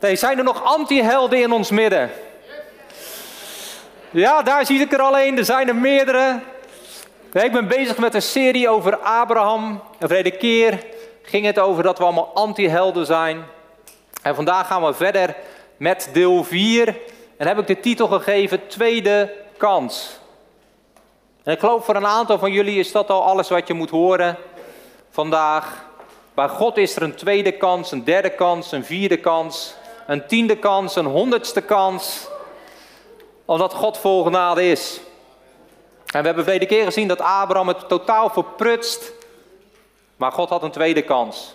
Zijn er nog anti-helden in ons midden? Ja, daar zie ik er alleen. Er zijn er meerdere. ik ben bezig met een serie over Abraham. En vrede keer ging het over dat we allemaal anti-helden zijn. En vandaag gaan we verder met deel 4. En heb ik de titel gegeven Tweede Kans. En ik geloof voor een aantal van jullie is dat al alles wat je moet horen vandaag. Bij God is er een tweede kans, een derde kans, een vierde kans, een tiende kans, een honderdste kans. Omdat God vol genade is. En we hebben verleden keer gezien dat Abraham het totaal verprutst. Maar God had een tweede kans.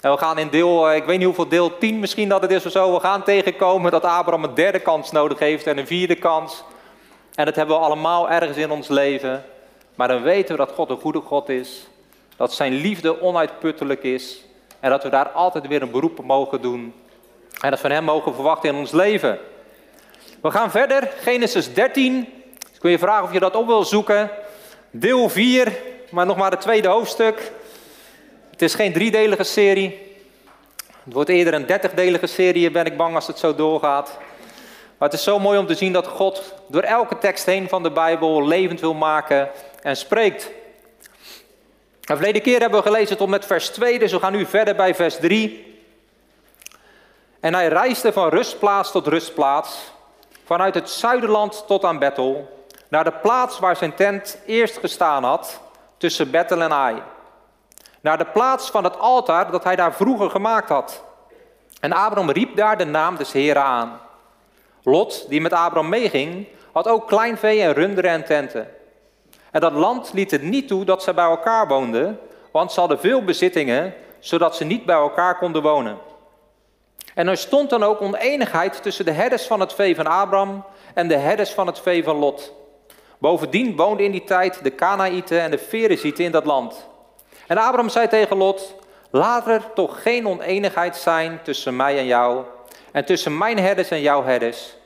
En we gaan in deel, eh, ik weet niet hoeveel deel 10 misschien dat het is of zo. We gaan tegenkomen dat Abraham een derde kans nodig heeft en een vierde kans. En dat hebben we allemaal ergens in ons leven. Maar dan weten we dat God een goede God is. Dat zijn liefde onuitputtelijk is. En dat we daar altijd weer een beroep op mogen doen. En dat van Hem mogen verwachten in ons leven. We gaan verder, Genesis 13. Ik wil je vragen of je dat op wil zoeken. Deel 4, maar nog maar het tweede hoofdstuk. Het is geen driedelige serie. Het wordt eerder een dertigdelige serie, ben ik bang als het zo doorgaat. Maar het is zo mooi om te zien dat God door elke tekst heen van de Bijbel levend wil maken en spreekt. De verleden keer hebben we gelezen tot met vers 2, dus we gaan nu verder bij vers 3. En hij reisde van rustplaats tot rustplaats, vanuit het zuiderland tot aan Bethel, naar de plaats waar zijn tent eerst gestaan had, tussen Bethel en Ai. Naar de plaats van het altaar dat hij daar vroeger gemaakt had. En Abram riep daar de naam des Heren aan. Lot, die met Abram meeging, had ook kleinvee en runderen en tenten. En dat land liet het niet toe dat ze bij elkaar woonden, want ze hadden veel bezittingen, zodat ze niet bij elkaar konden wonen. En er stond dan ook oneenigheid tussen de herders van het vee van Abram en de herders van het vee van Lot. Bovendien woonden in die tijd de Kanaïten en de Ferezieten in dat land. En Abram zei tegen Lot, laat er toch geen oneenigheid zijn tussen mij en jou en tussen mijn herders en jouw herders.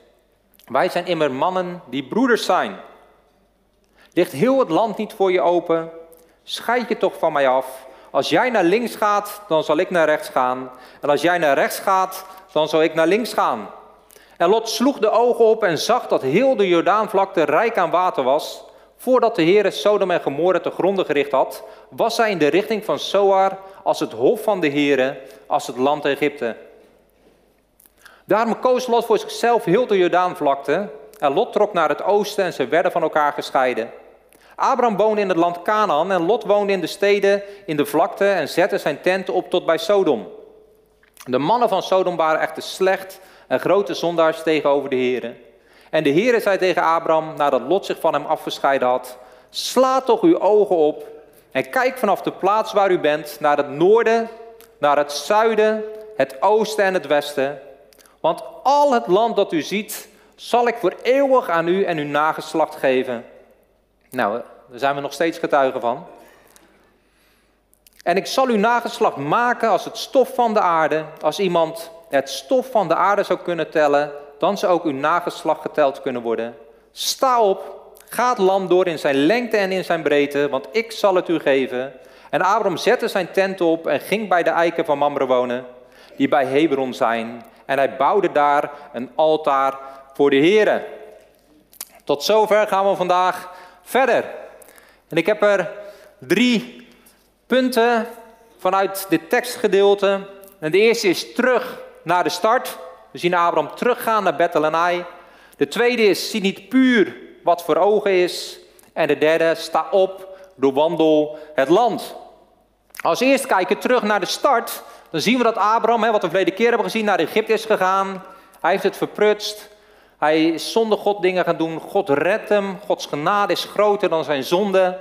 Wij zijn immer mannen die broeders zijn. Ligt heel het land niet voor je open? Scheid je toch van mij af. Als jij naar links gaat, dan zal ik naar rechts gaan. En als jij naar rechts gaat, dan zal ik naar links gaan. En Lot sloeg de ogen op en zag dat heel de Jordaanvlakte rijk aan water was. Voordat de Heer Sodom en Gomorra te gronden gericht had, was hij in de richting van Soar als het hof van de Heere, als het land Egypte. Daarom koos Lot voor zichzelf heel de Jordaanvlakte. En Lot trok naar het oosten en ze werden van elkaar gescheiden. Abraham woonde in het land Canaan en Lot woonde in de steden in de vlakte en zette zijn tenten op tot bij Sodom. De mannen van Sodom waren echter slecht en grote zondaars tegenover de Heeren. En de Heere zei tegen Abraham, nadat Lot zich van hem afgescheiden had, sla toch uw ogen op en kijk vanaf de plaats waar u bent naar het noorden, naar het zuiden, het oosten en het westen. Want al het land dat u ziet, zal ik voor eeuwig aan u en uw nageslacht geven. Nou, daar zijn we nog steeds getuigen van. En ik zal uw nageslacht maken als het stof van de aarde. Als iemand het stof van de aarde zou kunnen tellen, dan zou ook uw nageslacht geteld kunnen worden. Sta op, ga het land door in zijn lengte en in zijn breedte, want ik zal het u geven. En Abraham zette zijn tent op en ging bij de eiken van Mamre wonen, die bij Hebron zijn. En hij bouwde daar een altaar voor de Here. Tot zover gaan we vandaag verder. En ik heb er drie punten vanuit dit tekstgedeelte. En de eerste is terug naar de start. We zien Abraham teruggaan naar Ai. De tweede is, zie niet puur wat voor ogen is. En de derde, sta op, doorwandel het land. Als eerst kijken terug naar de start, dan zien we dat Abraham, wat we de verleden keer hebben gezien, naar Egypte is gegaan. Hij heeft het verprutst. Hij is zonder God dingen gaan doen. God redt hem. Gods genade is groter dan zijn zonde.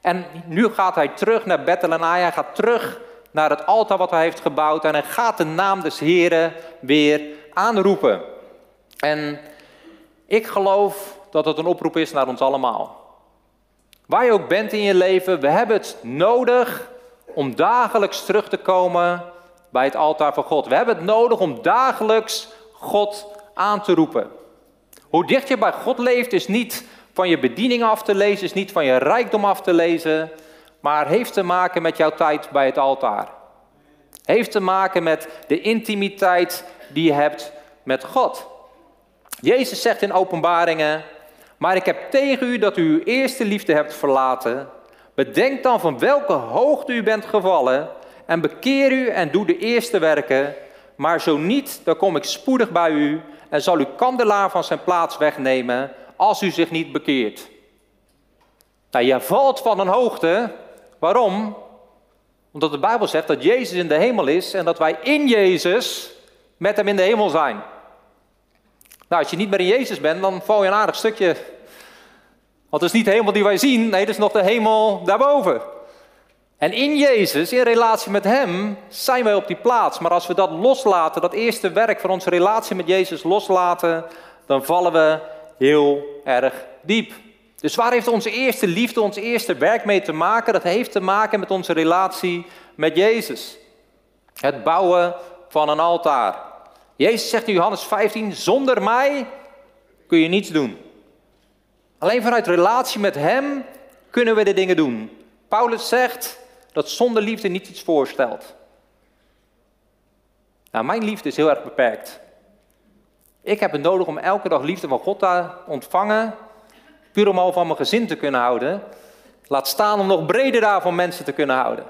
En nu gaat hij terug naar Ai. Hij gaat terug naar het altaar wat hij heeft gebouwd en hij gaat de naam des Heren weer aanroepen. En ik geloof dat het een oproep is naar ons allemaal. Waar je ook bent in je leven, we hebben het nodig om dagelijks terug te komen bij het altaar van God. We hebben het nodig om dagelijks God aan te roepen. Hoe dicht je bij God leeft is niet van je bediening af te lezen, is niet van je rijkdom af te lezen, maar heeft te maken met jouw tijd bij het altaar. Heeft te maken met de intimiteit die je hebt met God. Jezus zegt in openbaringen, maar ik heb tegen u dat u uw eerste liefde hebt verlaten. Bedenk dan van welke hoogte u bent gevallen en bekeer u en doe de eerste werken. Maar zo niet, dan kom ik spoedig bij u en zal uw kandelaar van zijn plaats wegnemen als u zich niet bekeert. Nou, je valt van een hoogte. Waarom? Omdat de Bijbel zegt dat Jezus in de hemel is en dat wij in Jezus met hem in de hemel zijn. Nou, als je niet meer in Jezus bent, dan val je een aardig stukje. Want het is niet de hemel die wij zien, nee, het is nog de hemel daarboven. En in Jezus, in relatie met Hem, zijn wij op die plaats. Maar als we dat loslaten, dat eerste werk van onze relatie met Jezus loslaten, dan vallen we heel erg diep. Dus waar heeft onze eerste liefde, ons eerste werk mee te maken? Dat heeft te maken met onze relatie met Jezus. Het bouwen van een altaar. Jezus zegt in Johannes 15, zonder mij kun je niets doen. Alleen vanuit relatie met Hem kunnen we de dingen doen. Paulus zegt dat zonder liefde niet iets voorstelt. Nou, mijn liefde is heel erg beperkt. Ik heb het nodig om elke dag liefde van God te ontvangen Puur om al van mijn gezin te kunnen houden. Laat staan om nog breder daarvan mensen te kunnen houden.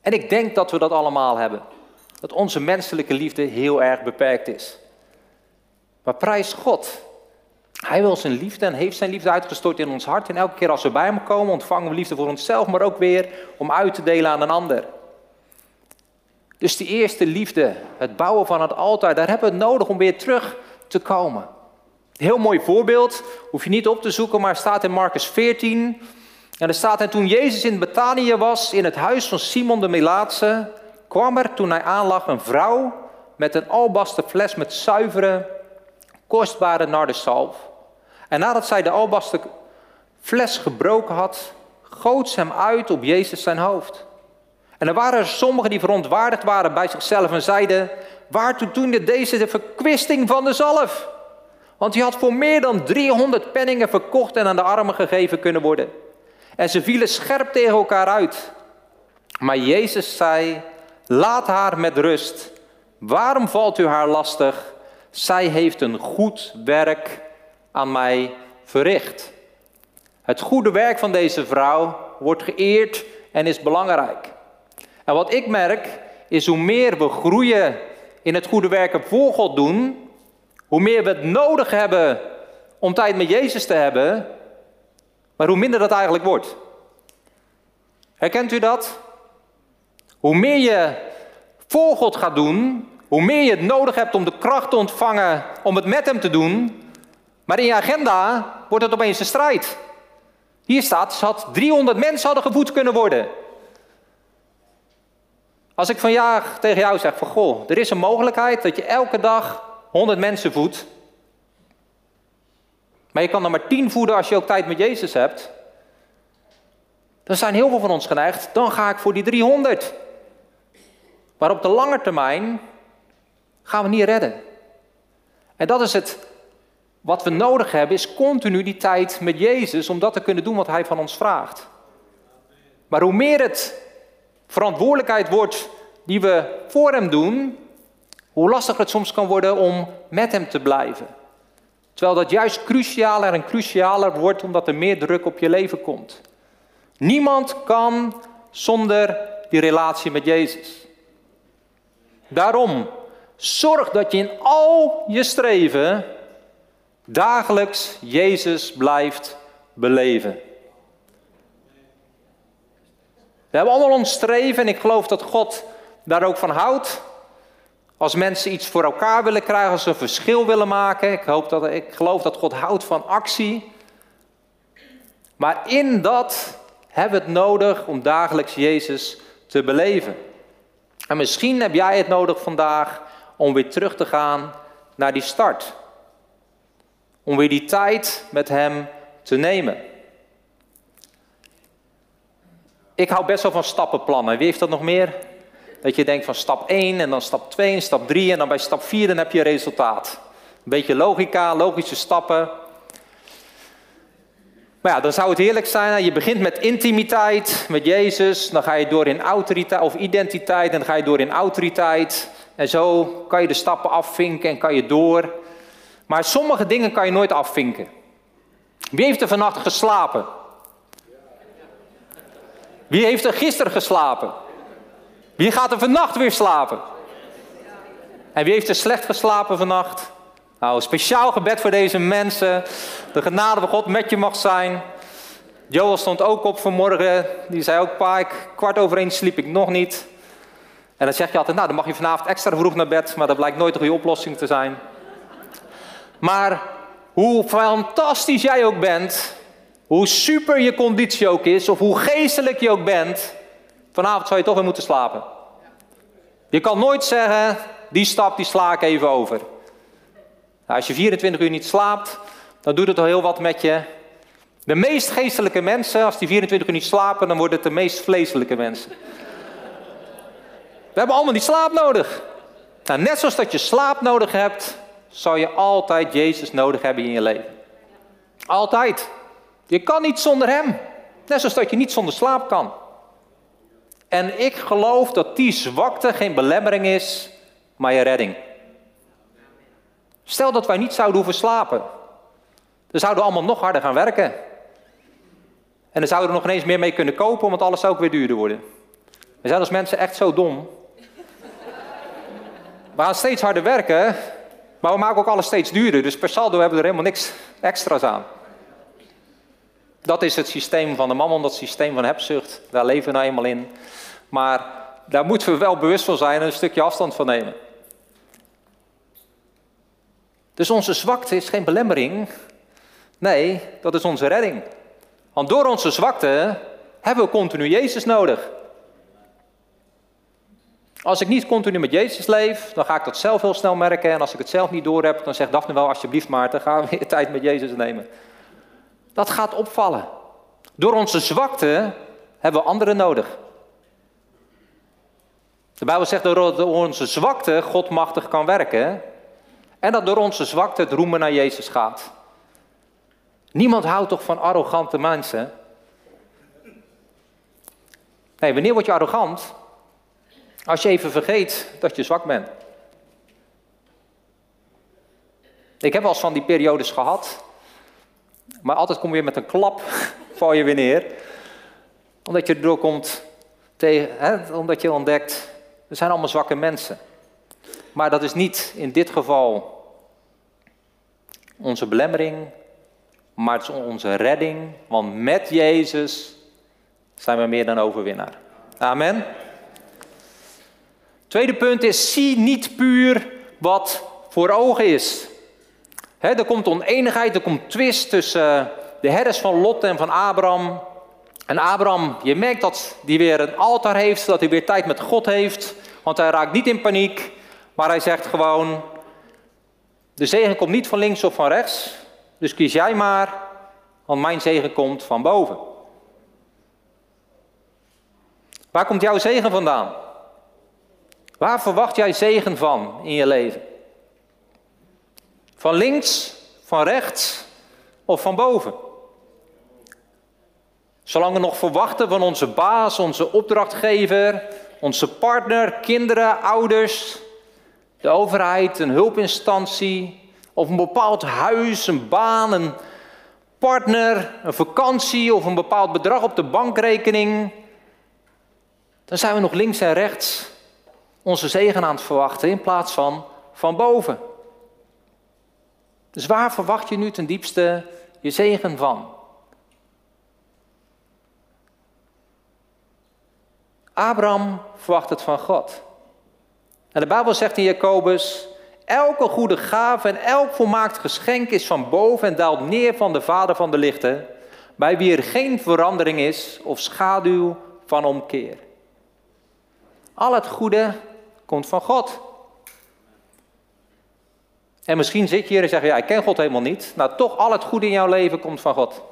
En ik denk dat we dat allemaal hebben. Dat onze menselijke liefde heel erg beperkt is. Maar prijs God. Hij wil zijn liefde en heeft zijn liefde uitgestort in ons hart. En elke keer als we bij hem komen, ontvangen we liefde voor onszelf, maar ook weer om uit te delen aan een ander. Dus die eerste liefde, het bouwen van het altaar, daar hebben we het nodig om weer terug te komen. Heel mooi voorbeeld, hoef je niet op te zoeken, maar staat in Marcus 14. En er staat, en toen Jezus in Betanië was, in het huis van Simon de Melaatse, kwam er toen hij aanlag een vrouw met een albasten fles met zuivere, kostbare nardeszalf. En nadat zij de albasten fles gebroken had, goot ze hem uit op Jezus zijn hoofd. En er waren er sommigen die verontwaardigd waren bij zichzelf en zeiden, waartoe doende deze de verkwisting van de zalf? Want die had voor meer dan 300 penningen verkocht en aan de armen gegeven kunnen worden. En ze vielen scherp tegen elkaar uit. Maar Jezus zei: Laat haar met rust. Waarom valt u haar lastig? Zij heeft een goed werk aan mij verricht. Het goede werk van deze vrouw wordt geëerd en is belangrijk. En wat ik merk is hoe meer we groeien in het goede werken voor God doen, hoe meer we het nodig hebben om tijd met Jezus te hebben, maar hoe minder dat eigenlijk wordt. Herkent u dat? Hoe meer je voor God gaat doen, hoe meer je het nodig hebt om de kracht te ontvangen om het met Hem te doen, maar in je agenda wordt het opeens een strijd. Hier staat, zat 300 mensen hadden gevoed kunnen worden. Als ik vandaag tegen jou zeg van goh, er is een mogelijkheid dat je elke dag 100 mensen voedt. Maar je kan er maar 10 voeden als je ook tijd met Jezus hebt. Dan zijn heel veel van ons geneigd, dan ga ik voor die 300. Maar op de lange termijn gaan we niet redden. En dat is het wat we nodig hebben, is continu die tijd met Jezus om dat te kunnen doen wat Hij van ons vraagt. Maar hoe meer het verantwoordelijkheid wordt die we voor Hem doen, hoe lastig het soms kan worden om met hem te blijven. Terwijl dat juist crucialer en crucialer wordt omdat er meer druk op je leven komt. Niemand kan zonder die relatie met Jezus. Daarom, zorg dat je in al je streven dagelijks Jezus blijft beleven. We hebben allemaal ons streven en ik geloof dat God daar ook van houdt. Als mensen iets voor elkaar willen krijgen, als ze een verschil willen maken. Ik, hoop dat, ik geloof dat God houdt van actie. Maar in dat hebben we het nodig om dagelijks Jezus te beleven. En misschien heb jij het nodig vandaag om weer terug te gaan naar die start. Om weer die tijd met Hem te nemen. Ik hou best wel van stappenplannen. Wie heeft dat nog meer? Dat je denkt van stap 1 en dan stap 2 en stap 3 en dan bij stap 4 dan heb je resultaat. Een beetje logica, logische stappen. Maar ja, dan zou het heerlijk zijn, je begint met intimiteit met Jezus, dan ga je door in autoriteit of identiteit en dan ga je door in autoriteit En zo kan je de stappen afvinken en kan je door. Maar sommige dingen kan je nooit afvinken. Wie heeft er vannacht geslapen? Wie heeft er gisteren geslapen? Wie gaat er vannacht weer slapen? En wie heeft er slecht geslapen vannacht? Nou, speciaal gebed voor deze mensen. De genade van God met je mag zijn. Joel stond ook op vanmorgen. Die zei ook, pa, kwart over één sliep ik nog niet. En dan zeg je altijd, nou, dan mag je vanavond extra vroeg naar bed. Maar dat blijkt nooit een goede oplossing te zijn. Maar hoe fantastisch jij ook bent, hoe super je conditie ook is, of hoe geestelijk je ook bent, vanavond zou je toch weer moeten slapen. Je kan nooit zeggen, die stap die sla ik even over. Nou, als je 24 uur niet slaapt, dan doet het al heel wat met je. De meest geestelijke mensen, als die 24 uur niet slapen, dan worden het de meest vleeselijke mensen. We hebben allemaal die slaap nodig. Nou, net zoals dat je slaap nodig hebt, zou je altijd Jezus nodig hebben in je leven. Altijd. Je kan niet zonder Hem. Net zoals dat je niet zonder slaap kan. En ik geloof dat die zwakte geen belemmering is, maar je redding. Stel dat wij niet zouden hoeven slapen. Dan zouden we allemaal nog harder gaan werken. En dan zouden we nog ineens meer mee kunnen kopen, want alles zou ook weer duurder worden. We zijn als mensen echt zo dom. We gaan steeds harder werken, maar we maken ook alles steeds duurder. Dus per saldo hebben we er helemaal niks extra's aan. Dat is het systeem van de mammon, dat systeem van hebzucht. Daar leven we nou eenmaal in. Maar daar moeten we wel bewust van zijn en een stukje afstand van nemen. Dus onze zwakte is geen belemmering. Nee, dat is onze redding. Want door onze zwakte hebben we continu Jezus nodig. Als ik niet continu met Jezus leef, dan ga ik dat zelf heel snel merken. En als ik het zelf niet door heb, dan zegt Daphne wel alsjeblieft Maarten, ga weer tijd met Jezus nemen. Dat gaat opvallen. Door onze zwakte hebben we anderen nodig. De Bijbel zegt dat door onze zwakte God machtig kan werken. En dat door onze zwakte het roemen naar Jezus gaat. Niemand houdt toch van arrogante mensen? Nee, wanneer word je arrogant? Als je even vergeet dat je zwak bent. Ik heb wel eens van die periodes gehad. Maar altijd kom je weer met een klap, val je weer neer. Omdat je erdoor komt, tegen, hè, omdat je ontdekt, we zijn allemaal zwakke mensen. Maar dat is niet in dit geval onze belemmering, maar het is onze redding. Want met Jezus zijn we meer dan overwinnaar. Amen. Tweede punt is, zie niet puur wat voor ogen is. er komt oneenigheid, er komt twist tussen eh, de herders van Lot en van Abraham. En Abraham, je merkt dat hij weer een altaar heeft, dat hij weer tijd met God heeft. Want hij raakt niet in paniek, maar hij zegt gewoon, de zegen komt niet van links of van rechts, dus kies jij maar, want mijn zegen komt van boven. Waar komt jouw zegen vandaan? Waar verwacht jij zegen van in je leven? Van links, van rechts of van boven? Zolang we nog verwachten van onze baas, onze opdrachtgever, onze partner, kinderen, ouders, de overheid, een hulpinstantie, of een bepaald huis, een baan, een partner, een vakantie of een bepaald bedrag op de bankrekening, dan zijn we nog links en rechts onze zegen aan het verwachten in plaats van van boven. Dus waar verwacht je nu ten diepste je zegen van? Abraham verwacht het van God. En de Bijbel zegt in Jacobus, elke goede gave en elk volmaakt geschenk is van boven en daalt neer van de Vader van de lichten, bij wie er geen verandering is of schaduw van omkeer. Al het goede komt van God. En misschien zit je hier en zeg je, ja, ik ken God helemaal niet. Nou, toch al het goede in jouw leven komt van God.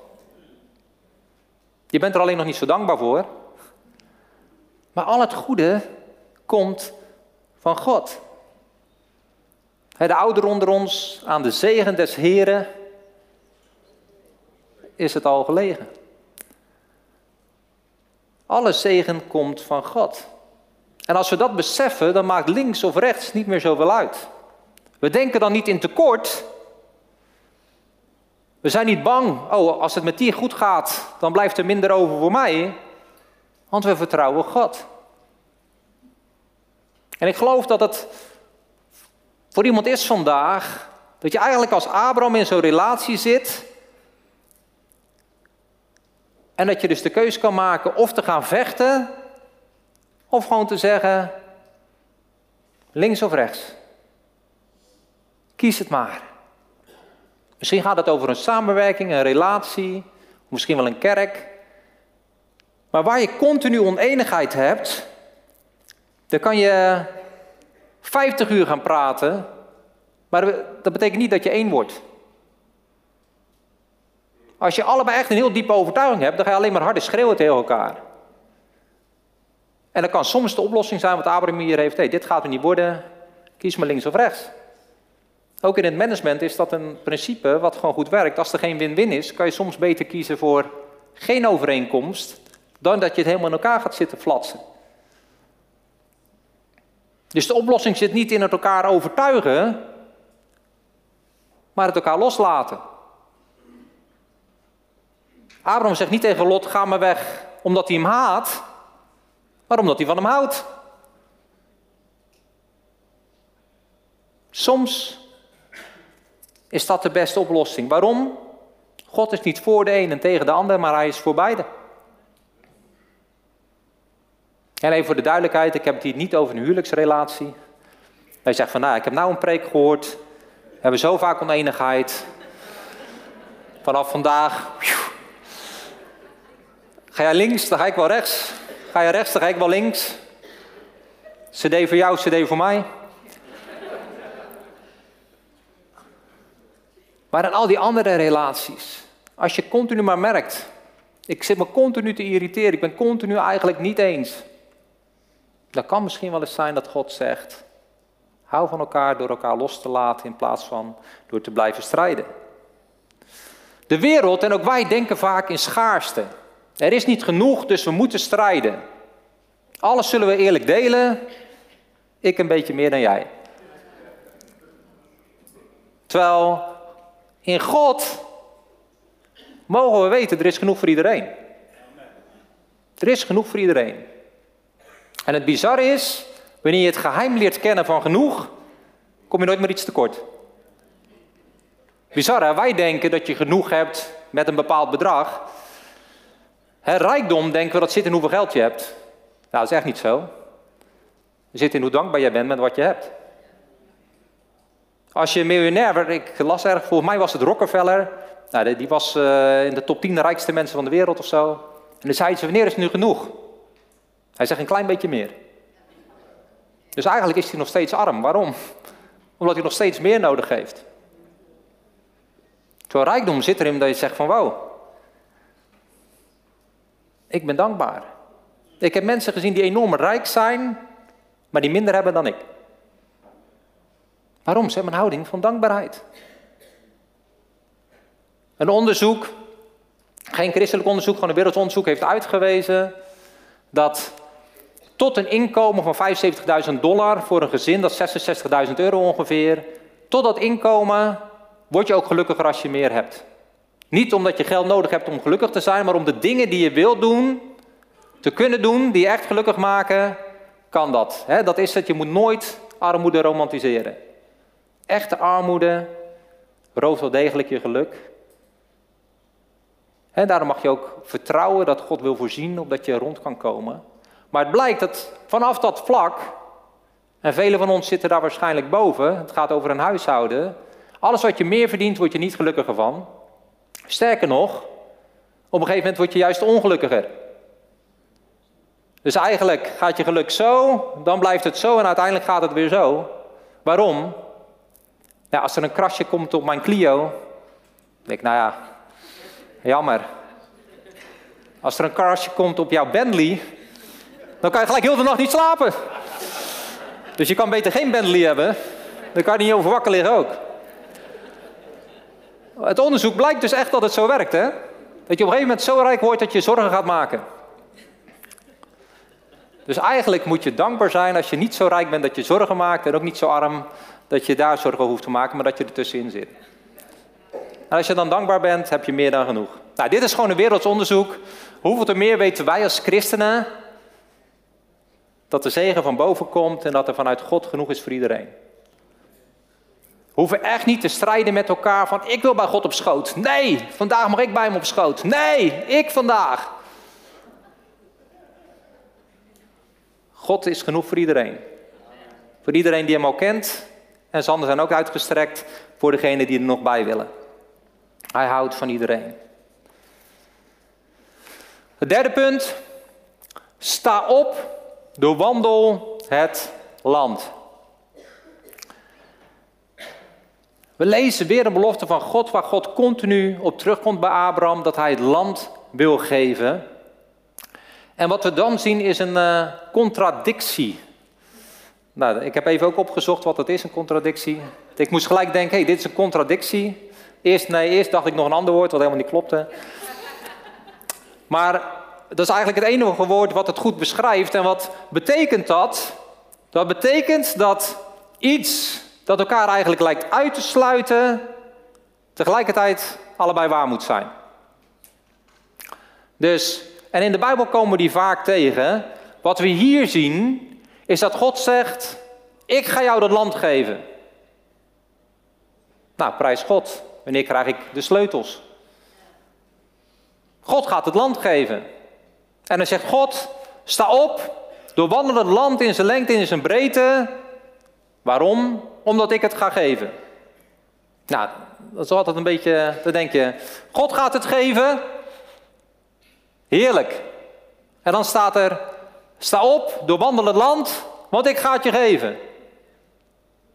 Je bent er alleen nog niet zo dankbaar voor. Maar al het goede komt van God. De ouderen onder ons, aan de zegen des Heren, is het al gelegen. Alle zegen komt van God. En als we dat beseffen, dan maakt links of rechts niet meer zoveel uit. We denken dan niet in tekort. We zijn niet bang, oh, als het met die goed gaat, dan blijft er minder over voor mij. Want we vertrouwen God. En ik geloof dat het voor iemand is vandaag dat je eigenlijk als Abraham in zo'n relatie zit. En dat je dus de keuze kan maken of te gaan vechten, of gewoon te zeggen, links of rechts. Kies het maar. Misschien gaat het over een samenwerking, een relatie, misschien wel een kerk. Maar waar je continu oneenigheid hebt, dan kan je 50 uur gaan praten, maar dat betekent niet dat je één wordt. Als je allebei echt een heel diepe overtuiging hebt, dan ga je alleen maar harder schreeuwen tegen elkaar. En dat kan soms de oplossing zijn wat Abraham hier heeft. Hey, dit gaat er niet worden, kies maar links of rechts. Ook in het management is dat een principe wat gewoon goed werkt. Als er geen win-win is, kan je soms beter kiezen voor geen overeenkomst, dan dat je het helemaal in elkaar gaat zitten flatsen. Dus de oplossing zit niet in het elkaar overtuigen, maar het elkaar loslaten. Abraham zegt niet tegen Lot: ga maar weg omdat hij hem haat, maar omdat hij van hem houdt. Soms is dat de beste oplossing. Waarom? God is niet voor de een en tegen de ander, maar hij is voor beide. En even voor de duidelijkheid, ik heb het hier niet over een huwelijksrelatie. Hij zegt van, nou, ik heb nou een preek gehoord. We hebben zo vaak oneenigheid. Vanaf vandaag. Ga jij links, dan ga ik wel rechts. Ga je rechts, dan ga ik wel links. CD voor jou, CD voor mij. Maar in al die andere relaties, als je continu maar merkt, ik zit me continu te irriteren, ik ben continu eigenlijk niet eens. Dan kan misschien wel eens zijn dat God zegt, hou van elkaar door elkaar los te laten in plaats van door te blijven strijden. De wereld en ook wij denken vaak in schaarste. Er is niet genoeg, dus we moeten strijden. Alles zullen we eerlijk delen, ik een beetje meer dan jij. Terwijl in God mogen we weten, er is genoeg voor iedereen. Er is genoeg voor iedereen. En het bizarre is, wanneer je het geheim leert kennen van genoeg, kom je nooit meer iets tekort. Bizarre, wij denken dat je genoeg hebt met een bepaald bedrag. He, rijkdom denken we dat zit in hoeveel geld je hebt. Nou, dat is echt niet zo. Het zit in hoe dankbaar jij bent met wat je hebt. Als je miljonair werd, ik las erg, volgens mij was het Rockefeller. Nou, die was uh, in de top 10 rijkste mensen van de wereld of zo. En dan zei ze, wanneer is het nu genoeg? Hij zegt een klein beetje meer. Dus eigenlijk is hij nog steeds arm. Waarom? Omdat hij nog steeds meer nodig heeft. Zo'n rijkdom zit erin dat je zegt van wow. Ik ben dankbaar. Ik heb mensen gezien die enorm rijk zijn, maar die minder hebben dan ik. Waarom? Ze hebben een houding van dankbaarheid. Een onderzoek, geen christelijk onderzoek, gewoon een wereldonderzoek, heeft uitgewezen dat tot een inkomen van 75.000 dollar voor een gezin, dat is 66.000 euro ongeveer, tot dat inkomen word je ook gelukkiger als je meer hebt. Niet omdat je geld nodig hebt om gelukkig te zijn, maar om de dingen die je wilt doen, te kunnen doen, die je echt gelukkig maken, kan dat. dat is het, je moet nooit armoede romantiseren. Echte armoede rooft wel degelijk je geluk. En daarom mag je ook vertrouwen dat God wil voorzien, opdat je rond kan komen. Maar het blijkt dat vanaf dat vlak, en velen van ons zitten daar waarschijnlijk boven, het gaat over een huishouden, alles wat je meer verdient, word je niet gelukkiger van. Sterker nog, op een gegeven moment word je juist ongelukkiger. Dus eigenlijk gaat je geluk zo, dan blijft het zo en uiteindelijk gaat het weer zo. Waarom? Ja, als er een krasje komt op mijn Clio, dan denk ik, nou ja, jammer. Als er een krasje komt op jouw Bentley, dan kan je gelijk heel de nacht niet slapen. Dus je kan beter geen Bentley hebben, dan kan je niet over wakker liggen ook. Het onderzoek blijkt dus echt dat het zo werkt, hè? Dat je op een gegeven moment zo rijk wordt dat je zorgen gaat maken. Dus eigenlijk moet je dankbaar zijn als je niet zo rijk bent dat je zorgen maakt en ook niet zo arm dat je daar zorgen hoeft te maken, maar dat je er tussenin zit. En als je dan dankbaar bent, heb je meer dan genoeg. Nou, dit is gewoon een werelds onderzoek. Hoeveel te meer weten wij als christenen dat de zegen van boven komt en dat er vanuit God genoeg is voor iedereen. Hoeven echt niet te strijden met elkaar van ik wil bij God op schoot. Nee, vandaag mag ik bij hem op schoot. Nee, ik vandaag. God is genoeg voor iedereen. Voor iedereen die hem al kent. En zijn handen zijn ook uitgestrekt voor degenen die er nog bij willen. Hij houdt van iedereen. Het derde punt. Sta op, doorwandel het land. We lezen weer een belofte van God waar God continu op terugkomt bij Abraham dat hij het land wil geven. En wat we dan zien is een uh, contradictie. Nou, ik heb even ook opgezocht wat dat is, een contradictie. Ik moest gelijk denken, hey, dit is een contradictie. Eerst, nee, eerst dacht ik nog een ander woord wat helemaal niet klopte. Maar dat is eigenlijk het enige woord wat het goed beschrijft. En wat betekent dat? Dat betekent dat iets dat elkaar eigenlijk lijkt uit te sluiten, tegelijkertijd allebei waar moet zijn. Dus, en in de Bijbel komen we die vaak tegen. Wat we hier zien, is dat God zegt: Ik ga jou dat land geven. Nou, prijs God. Wanneer krijg ik de sleutels? God gaat het land geven. En dan zegt God: Sta op, doorwandel het land in zijn lengte en in zijn breedte. Waarom? Omdat ik het ga geven. Nou, dat is altijd een beetje te denken. God gaat het geven. Heerlijk. En dan staat er: Sta op, doorwandel het land, want ik ga het je geven.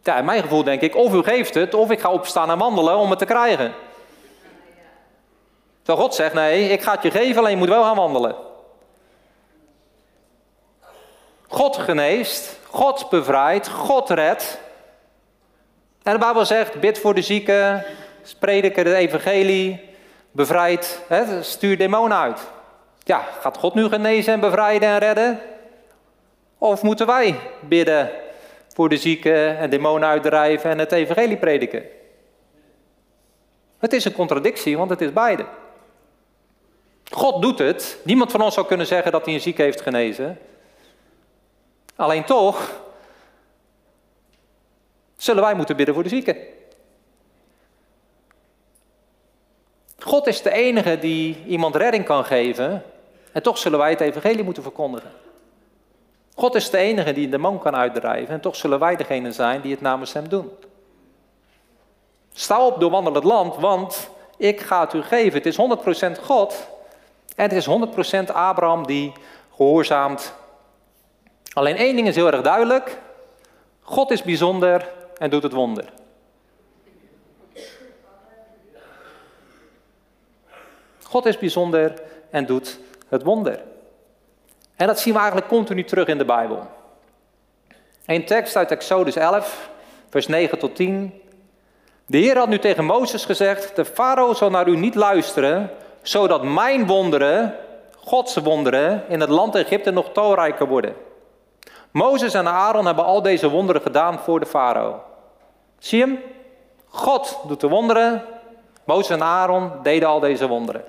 Ja, in mijn gevoel denk ik, of u geeft het, of ik ga opstaan en wandelen om het te krijgen. Terwijl God zegt, nee, ik ga het je geven, alleen je moet wel gaan wandelen. God geneest, God bevrijdt, God redt. En de Bijbel zegt, bid voor de zieken, prediken het evangelie, bevrijd, hè, stuur demonen uit. Ja, gaat God nu genezen en bevrijden en redden? Of moeten wij bidden voor de zieken en demonen uitdrijven en het evangelie prediken? Het is een contradictie, want het is beide. God doet het. Niemand van ons zou kunnen zeggen dat hij een ziek heeft genezen. Alleen toch zullen wij moeten bidden voor de zieken. God is de enige die iemand redding kan geven. En toch zullen wij het evangelie moeten verkondigen. God is de enige die de man kan uitdrijven. En toch zullen wij degene zijn die het namens hem doen. Sta op, doorwandel het land, want ik ga het u geven. Het is 100% God. En het is 100% Abraham die gehoorzaamt. Alleen één ding is heel erg duidelijk. God is bijzonder en doet het wonder. God is bijzonder en doet het wonder. En dat zien we eigenlijk continu terug in de Bijbel. Een tekst uit Exodus 11, vers 9 tot 10. De Heer had nu tegen Mozes gezegd: De farao zal naar u niet luisteren, zodat mijn wonderen, Gods wonderen, in het land Egypte nog talrijker worden. Mozes en Aaron hebben al deze wonderen gedaan voor de farao. Zie je hem? God doet de wonderen. Mozes en Aaron deden al deze wonderen.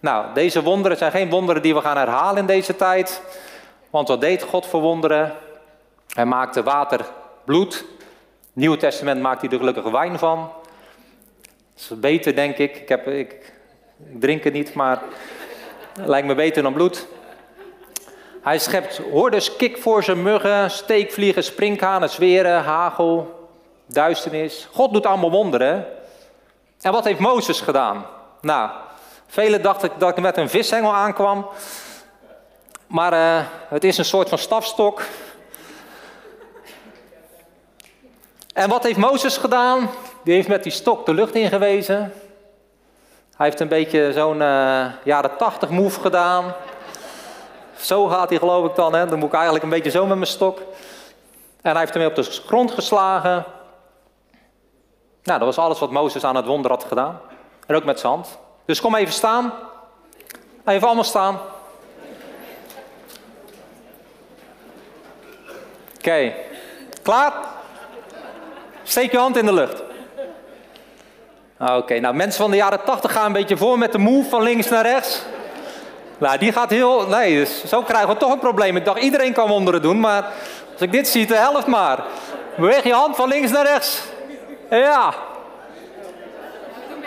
Nou, deze wonderen zijn geen wonderen die we gaan herhalen in deze tijd. Want wat deed God voor wonderen? Hij maakte water bloed. Nieuwe Testament maakt hij er gelukkige wijn van. Dat is beter, denk ik. Ik, heb, ik, ik drink het niet, maar het lijkt me beter dan bloed. Hij schept hordes kikvorsen, muggen, steekvliegen, sprinkhanen, zweren, hagel, duisternis. God doet allemaal wonderen. En wat heeft Mozes gedaan? Nou, velen dachten dat ik met een vishengel aankwam. Maar uh, het is een soort van stafstok. En wat heeft Mozes gedaan? Die heeft met die stok de lucht ingewezen. Hij heeft een beetje zo'n uh, jaren tachtig move gedaan. Zo gaat hij geloof ik dan. Hè? Dan moet ik eigenlijk een beetje zo met mijn stok. En hij heeft hem op de grond geslagen. Nou, dat was alles wat Mozes aan het wonder had gedaan. En ook met zijn hand. Dus kom even staan. Even allemaal staan. Oké, klaar? Steek je hand in de lucht. Oké, nou mensen van de jaren 80 gaan een beetje voor met de move van links naar rechts. Nou, die gaat heel. Nee, dus zo krijgen we toch een probleem. Ik dacht iedereen kan wonderen doen, maar als ik dit zie, de helft maar. Beweeg je hand van links naar rechts. Ja.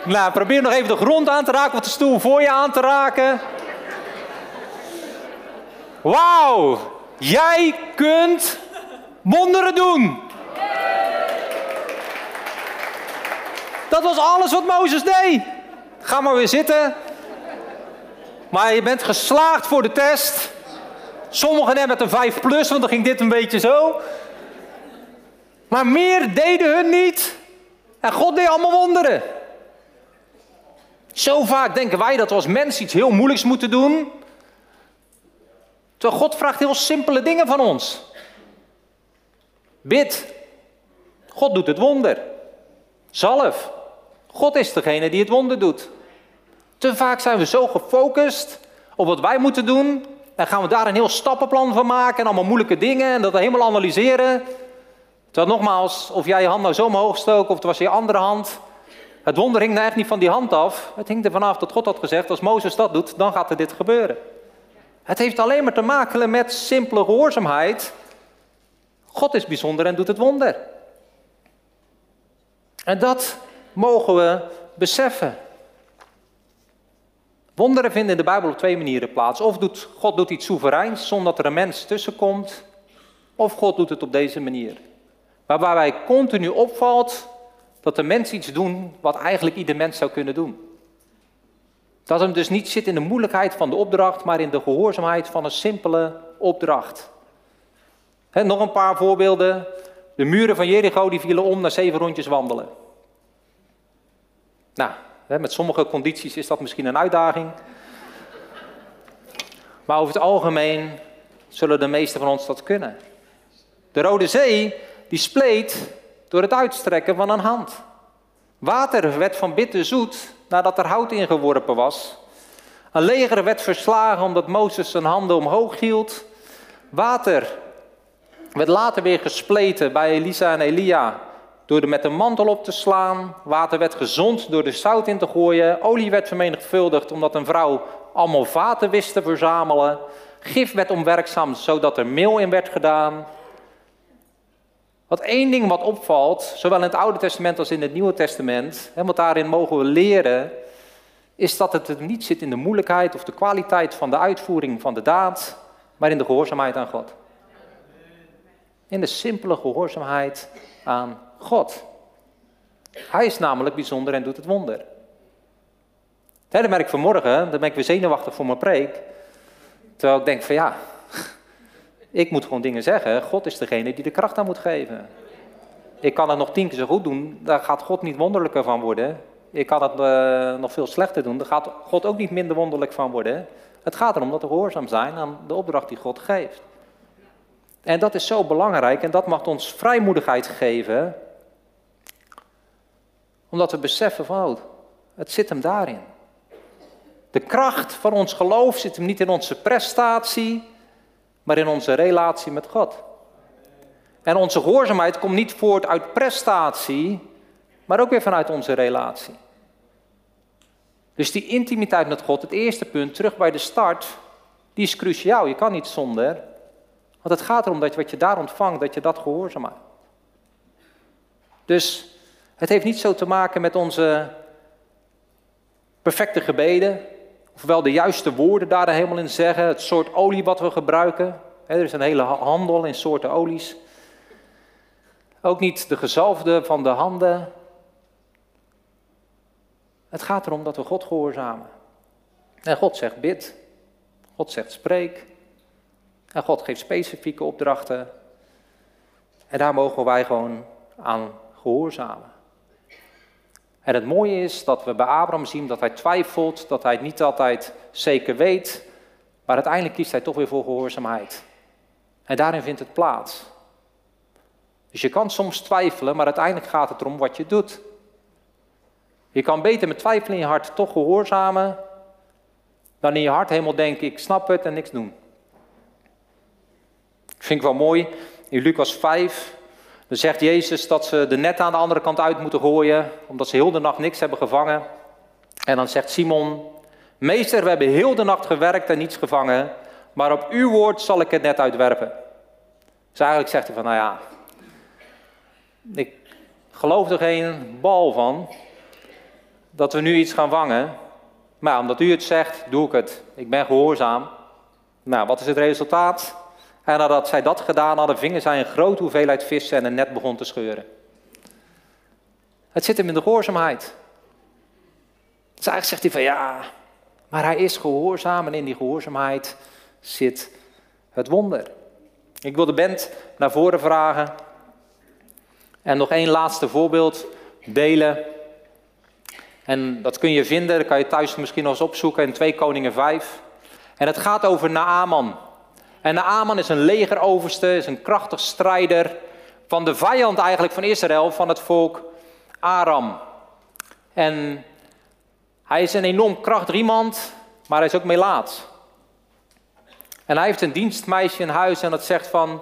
Nou, probeer nog even de grond aan te raken of de stoel voor je aan te raken. Wauw, jij kunt wonderen doen. Dat was alles wat Mozes deed. Ga maar weer zitten. Maar je bent geslaagd voor de test. Sommigen hebben met een 5 plus, want dan ging dit een beetje zo. Maar meer deden hun niet. En God deed allemaal wonderen. Zo vaak denken wij dat we als mens iets heel moeilijks moeten doen. Terwijl God vraagt heel simpele dingen van ons. Bid. God doet het wonder. Zalf. God is degene die het wonder doet. Te vaak zijn we zo gefocust op wat wij moeten doen. En gaan we daar een heel stappenplan van maken en allemaal moeilijke dingen en dat helemaal analyseren. Terwijl nogmaals, of jij je hand nou zo omhoog stook of het was je andere hand. Het wonder hing nou echt niet van die hand af. Het hing er vanaf dat God had gezegd, als Mozes dat doet, dan gaat er dit gebeuren. Het heeft alleen maar te maken met simpele gehoorzaamheid. God is bijzonder en doet het wonder. En dat mogen we beseffen. Wonderen vinden in de Bijbel op twee manieren plaats. Of doet, God doet iets soevereins zonder dat er een mens tussenkomt. Of God doet het op deze manier. Waarbij wij continu opvalt dat de mens iets doen wat eigenlijk ieder mens zou kunnen doen. Dat hem dus niet zit in de moeilijkheid van de opdracht, maar in de gehoorzaamheid van een simpele opdracht. nog een paar voorbeelden. De muren van Jericho die vielen om na zeven rondjes wandelen. Nou, met sommige condities is dat misschien een uitdaging. Maar over het algemeen zullen de meesten van ons dat kunnen. De Rode Zee, die spleet door het uitstrekken van een hand. Water werd van bitter zoet nadat er hout ingeworpen was. Een leger werd verslagen omdat Mozes zijn handen omhoog hield. Water werd later weer gespleten bij Elisa en Elia door er met een mantel op te slaan. Water werd gezond door er zout in te gooien. Olie werd vermenigvuldigd omdat een vrouw allemaal vaten wist te verzamelen. Gif werd onwerkzaam zodat er meel in werd gedaan. Wat één ding wat opvalt, zowel in het Oude Testament als in het Nieuwe Testament, en wat daarin mogen we leren, is dat het niet zit in de moeilijkheid of de kwaliteit van de uitvoering van de daad, maar in de gehoorzaamheid aan God. In de simpele gehoorzaamheid aan God. Hij is namelijk bijzonder en doet het wonder. dat merk ik vanmorgen, dan ben ik weer zenuwachtig voor mijn preek. Terwijl ik denk van ja, ik moet gewoon dingen zeggen. God is degene die de kracht aan moet geven. Ik kan het nog tien keer zo goed doen, daar gaat God niet wonderlijker van worden. Ik kan het uh, nog veel slechter doen, daar gaat God ook niet minder wonderlijk van worden. Het gaat erom dat we gehoorzaam zijn aan de opdracht die God geeft. En dat is zo belangrijk en dat mag ons vrijmoedigheid geven omdat we beseffen van, oh, het zit hem daarin. De kracht van ons geloof zit hem niet in onze prestatie, maar in onze relatie met God. En onze gehoorzaamheid komt niet voort uit prestatie, maar ook weer vanuit onze relatie. Dus die intimiteit met God, het eerste punt, terug bij de start, die is cruciaal. Je kan niet zonder. Want het gaat erom dat wat je daar ontvangt, dat je dat gehoorzaam maakt. Dus het heeft niet zo te maken met onze perfecte gebeden, ofwel de juiste woorden daar helemaal in zeggen, het soort olie wat we gebruiken. Er is een hele handel in soorten olies. Ook niet de gezalfde van de handen. Het gaat erom dat we God gehoorzamen. En God zegt bid. God zegt spreek. En God geeft specifieke opdrachten. En daar mogen wij gewoon aan gehoorzamen. En het mooie is dat we bij Abraham zien dat hij twijfelt, dat hij het niet altijd zeker weet, maar uiteindelijk kiest hij toch weer voor gehoorzaamheid. En daarin vindt het plaats. Dus je kan soms twijfelen, maar uiteindelijk gaat het erom wat je doet. Je kan beter met twijfel in je hart toch gehoorzamen, dan in je hart helemaal denken, ik snap het en niks doen. Vind ik wel mooi. In Lucas 5 dan zegt Jezus dat ze de net aan de andere kant uit moeten gooien, omdat ze heel de nacht niks hebben gevangen. En dan zegt Simon, meester, we hebben heel de nacht gewerkt en niets gevangen, maar op uw woord zal ik het net uitwerpen. Dus eigenlijk zegt hij van, nou ja, ik geloof er geen bal van dat we nu iets gaan vangen, maar omdat u het zegt, doe ik het. Ik ben gehoorzaam. Nou, wat is het resultaat? En nadat zij dat gedaan hadden, vingen zij een grote hoeveelheid vissen en een net begon te scheuren. Het zit hem in de gehoorzaamheid. Dus eigenlijk zegt hij van ja, maar hij is gehoorzaam en in die gehoorzaamheid zit het wonder. Ik wil de band naar voren vragen en nog één laatste voorbeeld delen. En dat kun je vinden, dat kan je thuis misschien nog eens opzoeken in 2 Koningen 5. En het gaat over Naaman. En Naaman is een legeroverste, is een krachtig strijder van de vijand eigenlijk van Israël, van het volk Aram. En hij is een enorm krachtig iemand, maar hij is ook melaat. En hij heeft een dienstmeisje in huis en dat zegt van,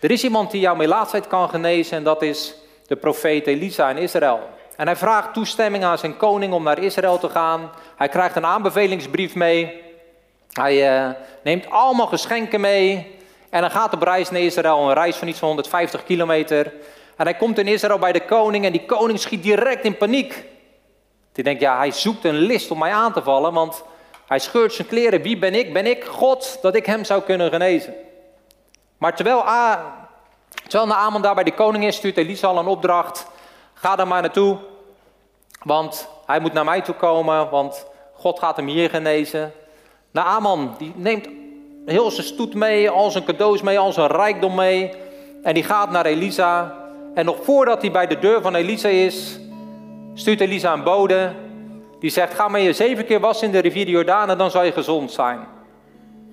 er is iemand die jouw melaatsheid kan genezen en dat is de profeet Elisa in Israël. En hij vraagt toestemming aan zijn koning om naar Israël te gaan. Hij krijgt een aanbevelingsbrief mee. Hij uh, neemt allemaal geschenken mee. En dan gaat op reis naar Israël, een reis van iets van 150 kilometer. En hij komt in Israël bij de koning en die koning schiet direct in paniek. Die denkt, ja, hij zoekt een list om mij aan te vallen, want hij scheurt zijn kleren. Wie ben ik? Ben ik God dat ik hem zou kunnen genezen? Maar terwijl, A, terwijl daar bij de koning is, stuurt Elisa al een opdracht. Ga daar maar naartoe, want hij moet naar mij toe komen, want God gaat hem hier genezen. Naaman, die neemt heel zijn stoet mee, al zijn cadeaus mee, al zijn rijkdom mee. En die gaat naar Elisa. En nog voordat hij bij de deur van Elisa is, stuurt Elisa een bode. Die zegt, ga maar je zeven keer wassen in de rivier de Jordaan en dan zal je gezond zijn.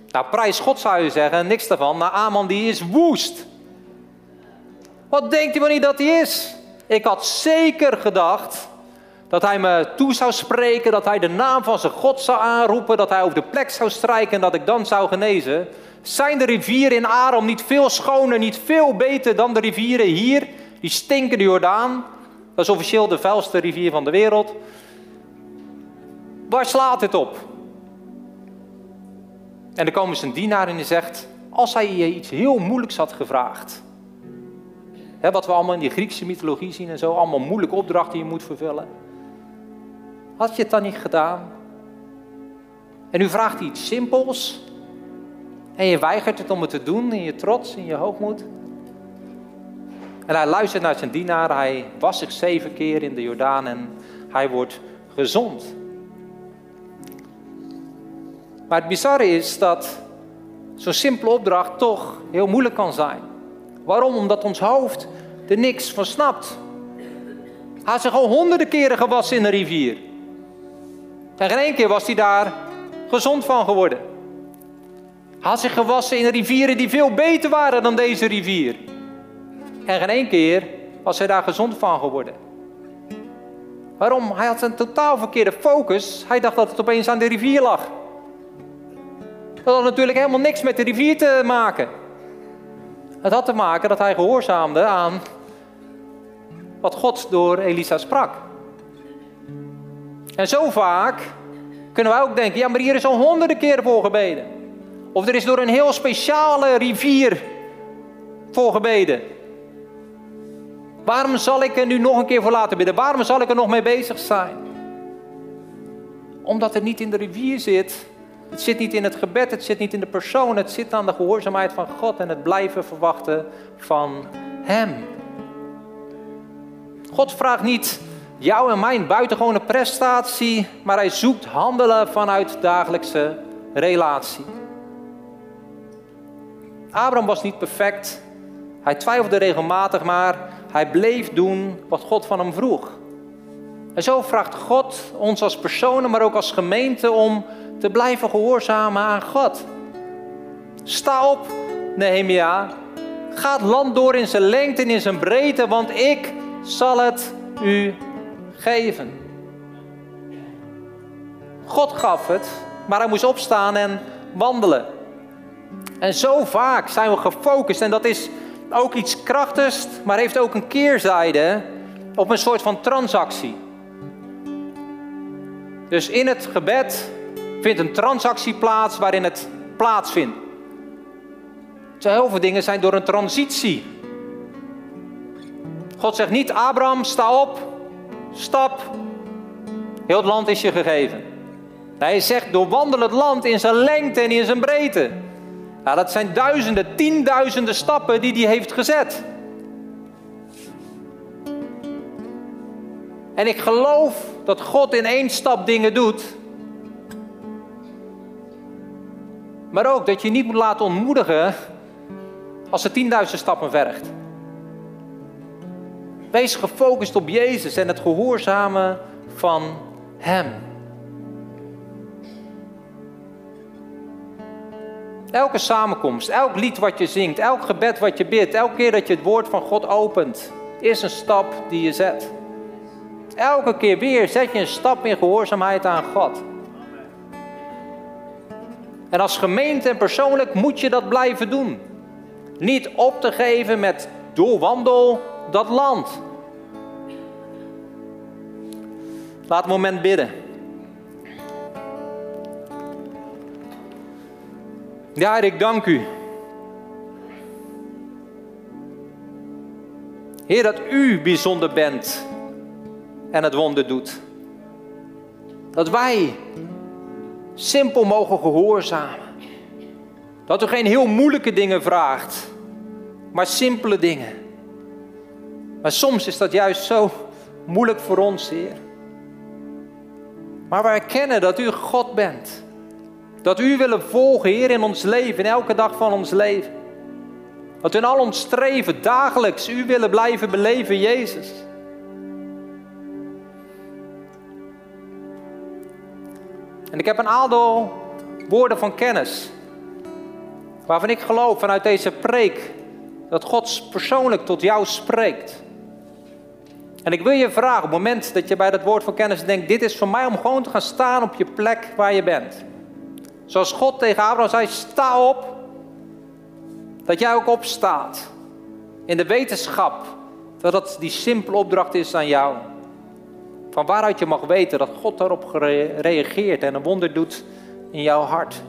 Nou, prijs God zou je zeggen, niks daarvan. Naaman die is woest. Wat denkt hij wel niet dat hij is? Ik had zeker gedacht dat hij me toe zou spreken, dat hij de naam van zijn God zou aanroepen, dat hij over de plek zou strijken en dat ik dan zou genezen. Zijn de rivieren in Aram niet veel schoner, niet veel beter dan de rivieren hier? Die stinken de Jordaan. Dat is officieel de vuilste rivier van de wereld. Waar slaat dit op? En dan komen zijn dienaar en die zegt, als hij je iets heel moeilijks had gevraagd. Hè, wat we allemaal in die Griekse mythologie zien en zo, allemaal moeilijke opdrachten die je moet vervullen. Had je het dan niet gedaan? En nu vraagt iets simpels. En je weigert het om het te doen in je trots, in je hoogmoed. En hij luistert naar zijn dienaar. Hij was zich zeven keer in de Jordaan en hij wordt gezond. Maar het bizarre is dat zo'n simpele opdracht toch heel moeilijk kan zijn. Waarom? Omdat ons hoofd er niks van snapt. Hij had zich al honderden keren gewassen in de rivier. En geen keer was hij daar gezond van geworden. Hij had zich gewassen in rivieren die veel beter waren dan deze rivier. En geen één keer was hij daar gezond van geworden. Waarom? Hij had een totaal verkeerde focus. Hij dacht dat het opeens aan de rivier lag. Dat had natuurlijk helemaal niks met de rivier te maken. Het had te maken dat hij gehoorzaamde aan wat God door Elisa sprak. En zo vaak kunnen wij ook denken, ja maar hier is al honderden keren voor gebeden. Of er is door een heel speciale rivier voor gebeden. Waarom zal ik er nu nog een keer voor laten bidden? Waarom zal ik er nog mee bezig zijn? Omdat het niet in de rivier zit. Het zit niet in het gebed, het zit niet in de persoon. Het zit aan de gehoorzaamheid van God en het blijven verwachten van Hem. God vraagt niet jou en mijn buitengewone prestatie, maar hij zoekt handelen vanuit dagelijkse relatie. Abraham was niet perfect. Hij twijfelde regelmatig, maar hij bleef doen wat God van hem vroeg. En zo vraagt God ons als personen, maar ook als gemeente om te blijven gehoorzamen aan God. Sta op, Nehemia. Ga het land door in zijn lengte en in zijn breedte, want ik zal het u geven. God gaf het, maar hij moest opstaan en wandelen. En zo vaak zijn we gefocust, en dat is ook iets krachtigs, maar heeft ook een keerzijde op een soort van transactie. Dus in het gebed vindt een transactie plaats waarin het plaatsvindt. Zo heel veel dingen zijn door een transitie. God zegt niet, Abraham, sta op, stap, heel het land is je gegeven. Hij zegt, doorwandel het land in zijn lengte en in zijn breedte. Nou, dat zijn duizenden, tienduizenden stappen die hij heeft gezet. En ik geloof dat God in één stap dingen doet. Maar ook dat je niet moet laten ontmoedigen als het tienduizend stappen vergt. Wees gefocust op Jezus en het gehoorzamen van Hem. Elke samenkomst, elk lied wat je zingt, elk gebed wat je bidt, elke keer dat je het woord van God opent, is een stap die je zet. Elke keer weer zet je een stap in gehoorzaamheid aan God. En als gemeente en persoonlijk moet je dat blijven doen. Niet op te geven met doorwandel dat land. Laat het moment bidden. Ja, ik dank u. Heer, dat u bijzonder bent en het wonder doet. Dat wij simpel mogen gehoorzamen. Dat u geen heel moeilijke dingen vraagt, maar simpele dingen. Maar soms is dat juist zo moeilijk voor ons, Heer. Maar wij erkennen dat u God bent. Dat u willen volgen, Heer, in ons leven, in elke dag van ons leven. Dat we in al ons streven dagelijks u willen blijven beleven, Jezus. En ik heb een aantal woorden van kennis. Waarvan ik geloof vanuit deze preek dat God persoonlijk tot jou spreekt. En ik wil je vragen, op het moment dat je bij dat woord van kennis denkt, dit is voor mij om gewoon te gaan staan op je plek waar je bent. Zoals God tegen Abraham zei, sta op. Dat jij ook opstaat. In de wetenschap dat dat die simpele opdracht is aan jou. Van waaruit je mag weten dat God daarop reageert en een wonder doet in jouw hart.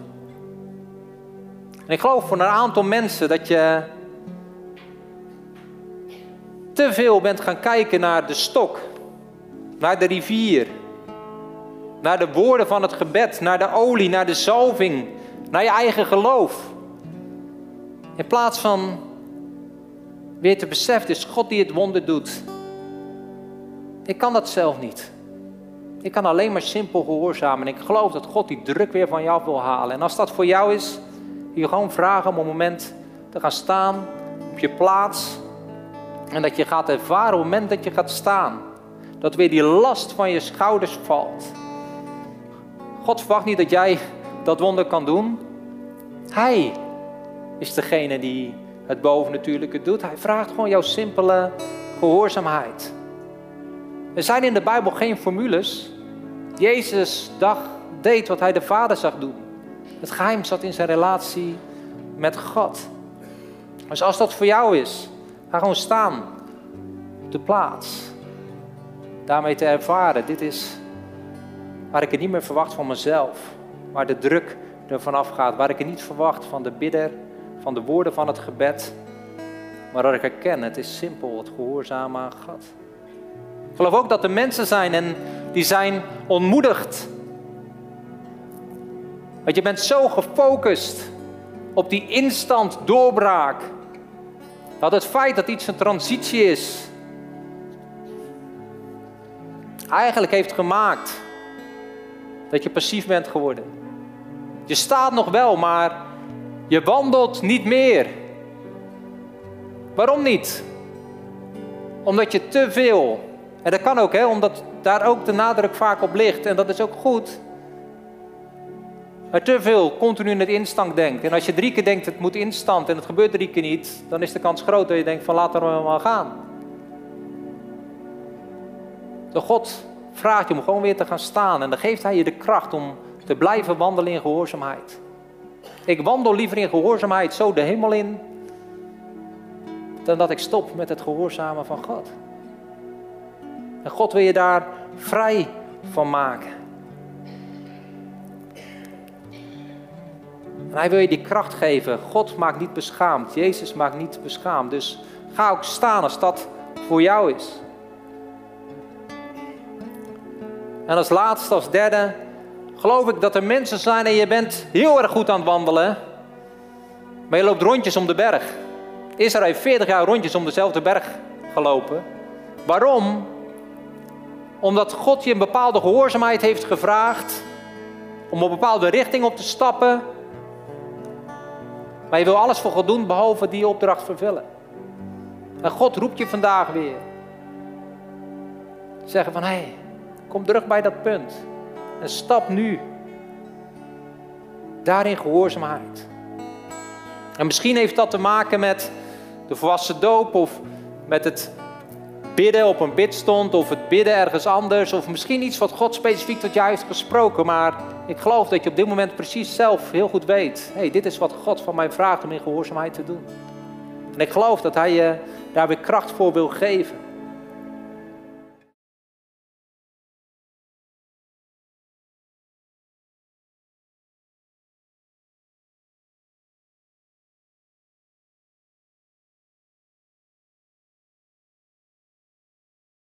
En ik geloof voor een aantal mensen dat je te veel bent gaan kijken naar de stok, naar de rivier, naar de woorden van het gebed, naar de olie, naar de zalving, naar je eigen geloof. In plaats van weer te beseffen, is God die het wonder doet. Ik kan dat zelf niet. Ik kan alleen maar simpel gehoorzamen. En ik geloof dat God die druk weer van jou wil halen. En als dat voor jou is, je gewoon vragen om een moment te gaan staan op je plaats. En dat je gaat ervaren op het moment dat je gaat staan. Dat weer die last van je schouders valt. God verwacht niet dat jij dat wonder kan doen. Hij is degene die het bovennatuurlijke doet. Hij vraagt gewoon jouw simpele gehoorzaamheid. Er zijn in de Bijbel geen formules. Jezus deed wat hij de Vader zag doen. Het geheim zat in zijn relatie met God. Dus als dat voor jou is, ga gewoon staan op de plaats. Daarmee te ervaren, dit is waar ik het niet meer verwacht van mezelf. Waar de druk er vanaf gaat. Waar ik het niet verwacht van de bidder, van de woorden van het gebed. Maar dat ik herken, het is simpel, het gehoorzamen aan God. Ik geloof ook dat er mensen zijn en die zijn ontmoedigd. Want je bent zo gefocust op die instant doorbraak. Dat het feit dat iets een transitie is, eigenlijk heeft gemaakt dat je passief bent geworden. Je staat nog wel, maar je wandelt niet meer. Waarom niet? Omdat je te veel en dat kan ook, hè, omdat daar ook de nadruk vaak op ligt. En dat is ook goed. Maar te veel continu in het instant denkt. En als je drie keer denkt het moet instant en het gebeurt drie keer niet, dan is de kans groot dat je denkt van laten we maar gaan. De God vraagt je om gewoon weer te gaan staan en dan geeft hij je de kracht om te blijven wandelen in gehoorzaamheid. Ik wandel liever in gehoorzaamheid zo de hemel in, dan dat ik stop met het gehoorzamen van God. En God wil je daar vrij van maken. En hij wil je die kracht geven. God maakt niet beschaamd. Jezus maakt niet beschaamd. Dus ga ook staan als dat voor jou is. En als laatste, als derde, geloof ik dat er mensen zijn en je bent heel erg goed aan het wandelen. Maar je loopt rondjes om de berg. Israël heeft 40 jaar rondjes om dezelfde berg gelopen. Waarom? Omdat God je een bepaalde gehoorzaamheid heeft gevraagd om een bepaalde richting op te stappen. Maar je wil alles voor God doen behalve die opdracht vervullen. En God roept je vandaag weer. Zeggen van hé, hey, kom terug bij dat punt. En stap nu. Daarin gehoorzaamheid. En misschien heeft dat te maken met de volwassen doop of met het bidden op een bidstond of het bidden ergens anders of misschien iets wat God specifiek tot jou heeft gesproken. Maar ik geloof dat je op dit moment precies zelf heel goed weet. hey, dit is wat God van mij vraagt om in gehoorzaamheid te doen. En ik geloof dat Hij je daar weer kracht voor wil geven.